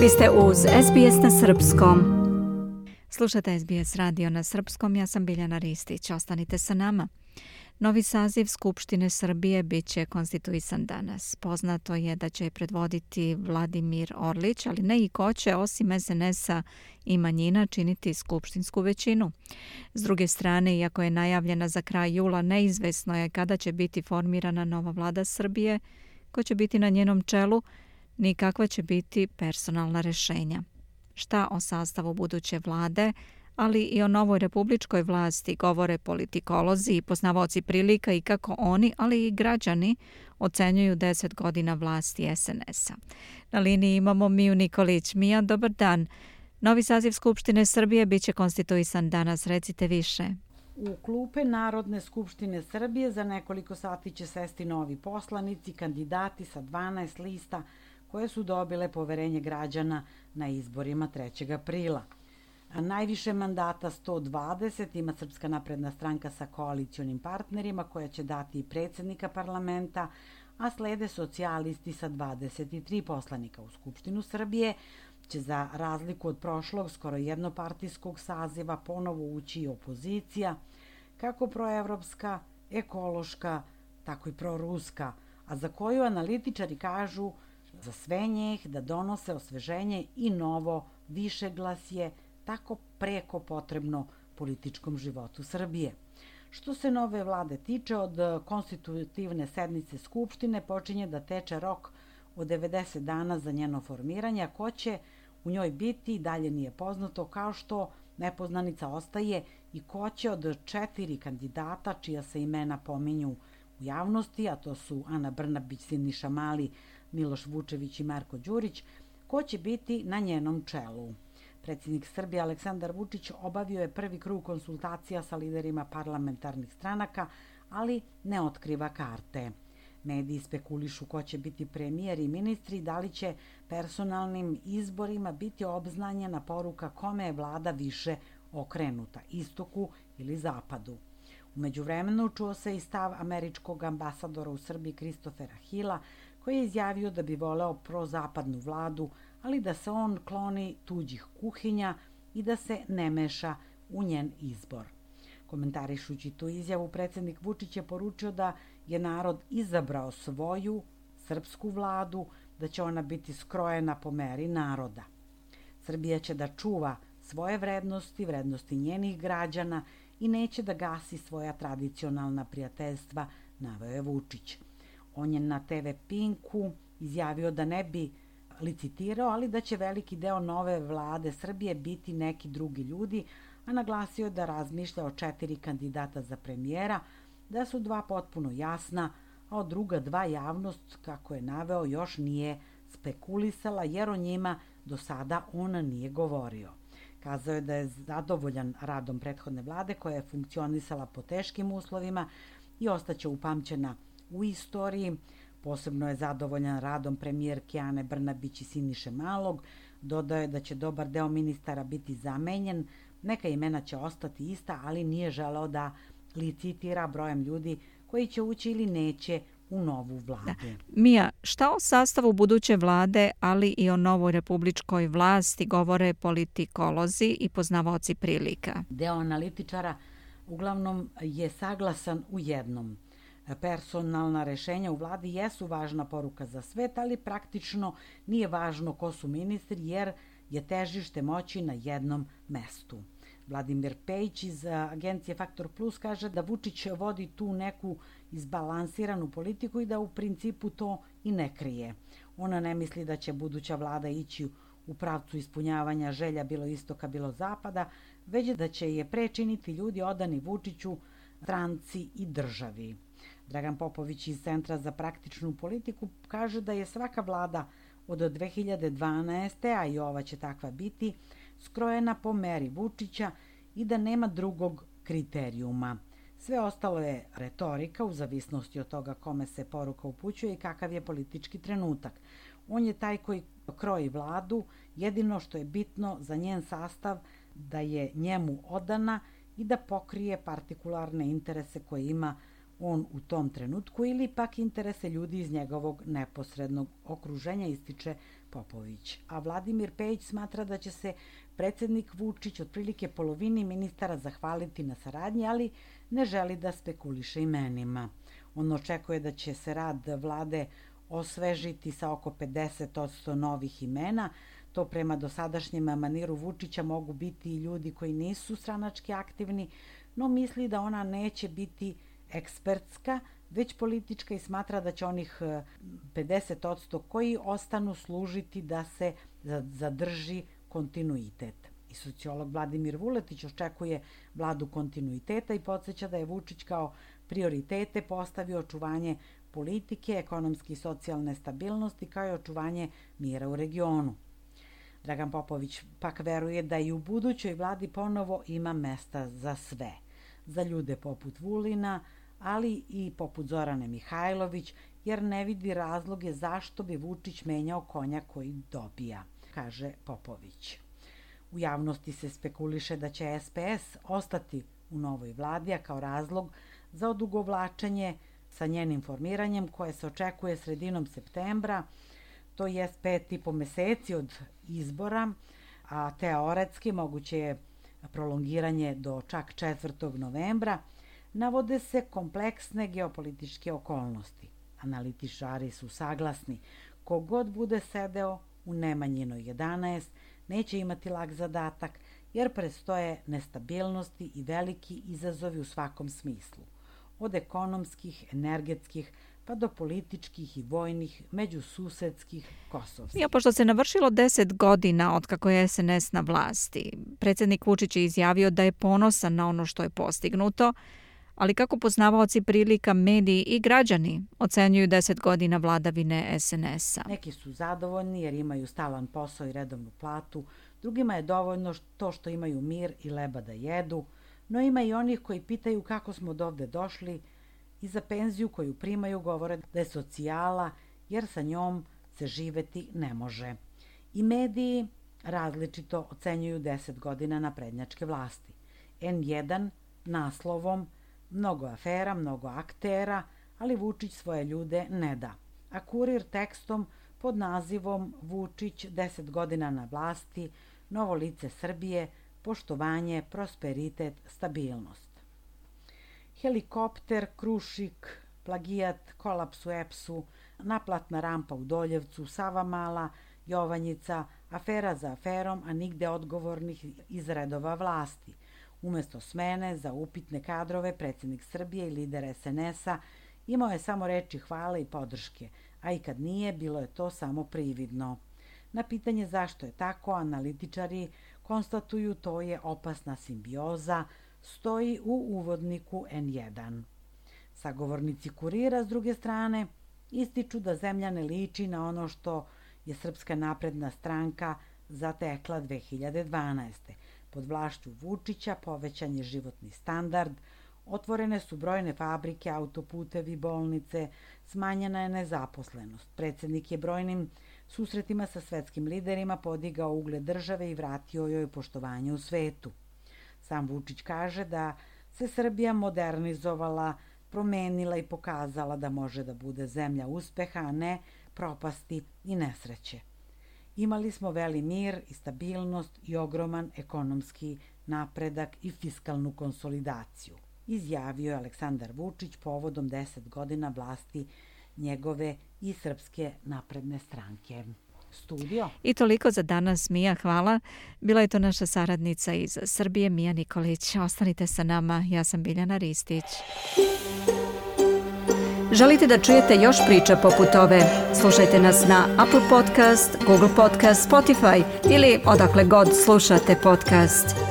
Vi ste uz SBS na Srpskom. Slušate SBS radio na Srpskom, ja sam Biljana Ristić. Ostanite sa nama. Novi saziv Skupštine Srbije bit će konstituisan danas. Poznato je da će predvoditi Vladimir Orlić, ali ne i ko će osim SNS-a i manjina činiti skupštinsku većinu. S druge strane, iako je najavljena za kraj jula, neizvesno je kada će biti formirana nova vlada Srbije, ko će biti na njenom čelu, ni kakva će biti personalna rešenja. Šta o sastavu buduće vlade, ali i o novoj republičkoj vlasti govore politikolozi i poznavoci prilika i kako oni, ali i građani ocenjuju 10 godina vlasti SNS-a. Na liniji imamo Miju Nikolić. Mija, dobar dan. Novi saziv Skupštine Srbije biće konstituisan danas. Recite više. U klupe Narodne skupštine Srbije za nekoliko sati će sesti novi poslanici, kandidati sa 12 lista koje su dobile poverenje građana na izborima 3. aprila. A najviše mandata 120 ima Srpska napredna stranka sa koalicijonim partnerima koja će dati i predsednika parlamenta, a slede socijalisti sa 23 poslanika u Skupštinu Srbije, će za razliku od prošlog skoro jednopartijskog saziva ponovo ući i opozicija, kako proevropska, ekološka, tako i proruska, a za koju analitičari kažu za sve njih da donose osveženje i novo više glasje tako preko potrebno političkom životu Srbije. Što se nove vlade tiče, od konstitutivne sednice Skupštine počinje da teče rok od 90 dana za njeno formiranje, a ko će u njoj biti dalje nije poznato, kao što nepoznanica ostaje i ko će od četiri kandidata čija se imena pominju u javnosti, a to su Ana Brnabić, Siniša Mali, Miloš Vučević i Marko Đurić, ko će biti na njenom čelu. Predsjednik Srbije Aleksandar Vučić obavio je prvi krug konsultacija sa liderima parlamentarnih stranaka, ali ne otkriva karte. Mediji spekulišu ko će biti premijer i ministri da li će personalnim izborima biti obznanjena poruka kome je vlada više okrenuta, istoku ili zapadu. Umeđu vremenu čuo se i stav američkog ambasadora u Srbiji Kristofera Hila, koji je izjavio da bi voleo prozapadnu vladu, ali da se on kloni tuđih kuhinja i da se ne meša u njen izbor. Komentarišući tu izjavu, predsednik Vučić je poručio da je narod izabrao svoju srpsku vladu, da će ona biti skrojena po meri naroda. Srbija će da čuva svoje vrednosti, vrednosti njenih građana i neće da gasi svoja tradicionalna prijateljstva, naveo je Vučić. On je na TV Pinku izjavio da ne bi licitirao, ali da će veliki deo nove vlade Srbije biti neki drugi ljudi, a naglasio da razmišlja o četiri kandidata za premijera, da su dva potpuno jasna, a od druga dva javnost, kako je naveo, još nije spekulisala, jer o njima do sada on nije govorio. Kazao je da je zadovoljan radom prethodne vlade koja je funkcionisala po teškim uslovima i ostaće upamćena u istoriji. Posebno je zadovoljan radom premijerke Ane Brnabić i Siniše Malog. Dodao je da će dobar deo ministara biti zamenjen, neka imena će ostati ista, ali nije želeo da licitira brojem ljudi koji će ući ili neće u novu vladu. Da. Mija, šta o sastavu buduće vlade, ali i o novoj republičkoj vlasti govore politikolozi i poznavoci prilika? Deo analitičara uglavnom je saglasan u jednom – personalna rešenja u vladi jesu važna poruka za svet, ali praktično nije važno ko su ministri jer je težište moći na jednom mestu. Vladimir Pejić iz agencije Faktor Plus kaže da Vučić vodi tu neku izbalansiranu politiku i da u principu to i ne krije. Ona ne misli da će buduća vlada ići u pravcu ispunjavanja želja bilo istoka, bilo zapada, već da će je prečiniti ljudi odani Vučiću, stranci i državi. Dragan Popović iz Centra za praktičnu politiku kaže da je svaka vlada od 2012. a i ova će takva biti, skrojena po meri Vučića i da nema drugog kriterijuma. Sve ostalo je retorika u zavisnosti od toga kome se poruka upućuje i kakav je politički trenutak. On je taj koji kroji vladu, jedino što je bitno za njen sastav da je njemu odana i da pokrije partikularne interese koje ima on u tom trenutku ili pak interese ljudi iz njegovog neposrednog okruženja, ističe Popović. A Vladimir Pejić smatra da će se predsednik Vučić otprilike polovini ministara zahvaliti na saradnji, ali ne želi da spekuliše imenima. On očekuje da će se rad vlade osvežiti sa oko 50% novih imena, To prema dosadašnjem maniru Vučića mogu biti i ljudi koji nisu stranački aktivni, no misli da ona neće biti ekspertska, već politička i smatra da će onih 50% e, koji ostanu služiti da se zadrži kontinuitet. I sociolog Vladimir Vuletić očekuje vladu kontinuiteta i podsjeća da je Vučić kao prioritete postavio očuvanje politike, ekonomske i socijalne stabilnosti kao i očuvanje mira u regionu. Dragan Popović pak veruje da i u budućoj vladi ponovo ima mesta za sve. Za ljude poput Vulina, ali i poput Zorane Mihajlović, jer ne vidi razloge zašto bi Vučić menjao konja koji dobija, kaže Popović. U javnosti se spekuliše da će SPS ostati u novoj vladi, a kao razlog za odugovlačenje sa njenim formiranjem koje se očekuje sredinom septembra, to je pet i po meseci od izbora, a teoretski moguće je prolongiranje do čak 4. novembra, navode se kompleksne geopolitičke okolnosti. Analitičari su saglasni, kogod bude sedeo u Nemanjinoj 11 neće imati lag zadatak, jer prestoje nestabilnosti i veliki izazovi u svakom smislu, od ekonomskih, energetskih, pa do političkih i vojnih, međususedskih, kosovskih. Ja, pošto se navršilo deset godina od kako je SNS na vlasti, predsednik Vučić je izjavio da je ponosan na ono što je postignuto, ali kako poznavaoci prilika mediji i građani ocenjuju deset godina vladavine SNS-a? Neki su zadovoljni jer imaju stalan posao i redovnu platu, drugima je dovoljno to što imaju mir i leba da jedu, no ima i onih koji pitaju kako smo do ovde došli, i za penziju koju primaju govore da je socijala jer sa njom se živeti ne može. I mediji različito ocenjuju 10 godina naprednjačke vlasti. N1 naslovom mnogo afera, mnogo aktera, ali Vučić svoje ljude ne da. A kurir tekstom pod nazivom Vučić 10 godina na vlasti, novo lice Srbije, poštovanje, prosperitet, stabilnost helikopter, krušik, plagijat, kolaps u EPS-u, naplatna rampa u Doljevcu, Sava Mala, Jovanjica, afera za aferom, a nigde odgovornih iz redova vlasti. Umesto smene za upitne kadrove, predsednik Srbije i lider SNS-a imao je samo reči hvale i podrške, a i kad nije, bilo je to samo prividno. Na pitanje zašto je tako, analitičari konstatuju to je opasna simbioza, stoji u uvodniku N1. Sagovornici kurira, s druge strane, ističu da zemlja ne liči na ono što je Srpska napredna stranka zatekla 2012. Pod vlašću Vučića povećan je životni standard, otvorene su brojne fabrike, autoputevi, bolnice, smanjena je nezaposlenost. Predsednik je brojnim susretima sa svetskim liderima podigao ugled države i vratio joj poštovanje u svetu. Sam Vučić kaže da se Srbija modernizovala, promenila i pokazala da može da bude zemlja uspeha, a ne propasti i nesreće. Imali smo veli mir i stabilnost i ogroman ekonomski napredak i fiskalnu konsolidaciju, izjavio je Aleksandar Vučić povodom 10 godina vlasti njegove i Srpske napredne stranke studio. I toliko za danas, Mija, hvala. Bila je to naša saradnica iz Srbije, Mija Nikolić. Ostanite sa nama, ja sam Biljana Ristić. Želite da čujete još priča poput ove? Slušajte nas na Apple Podcast, Google Podcast, Spotify ili odakle god slušate podcast.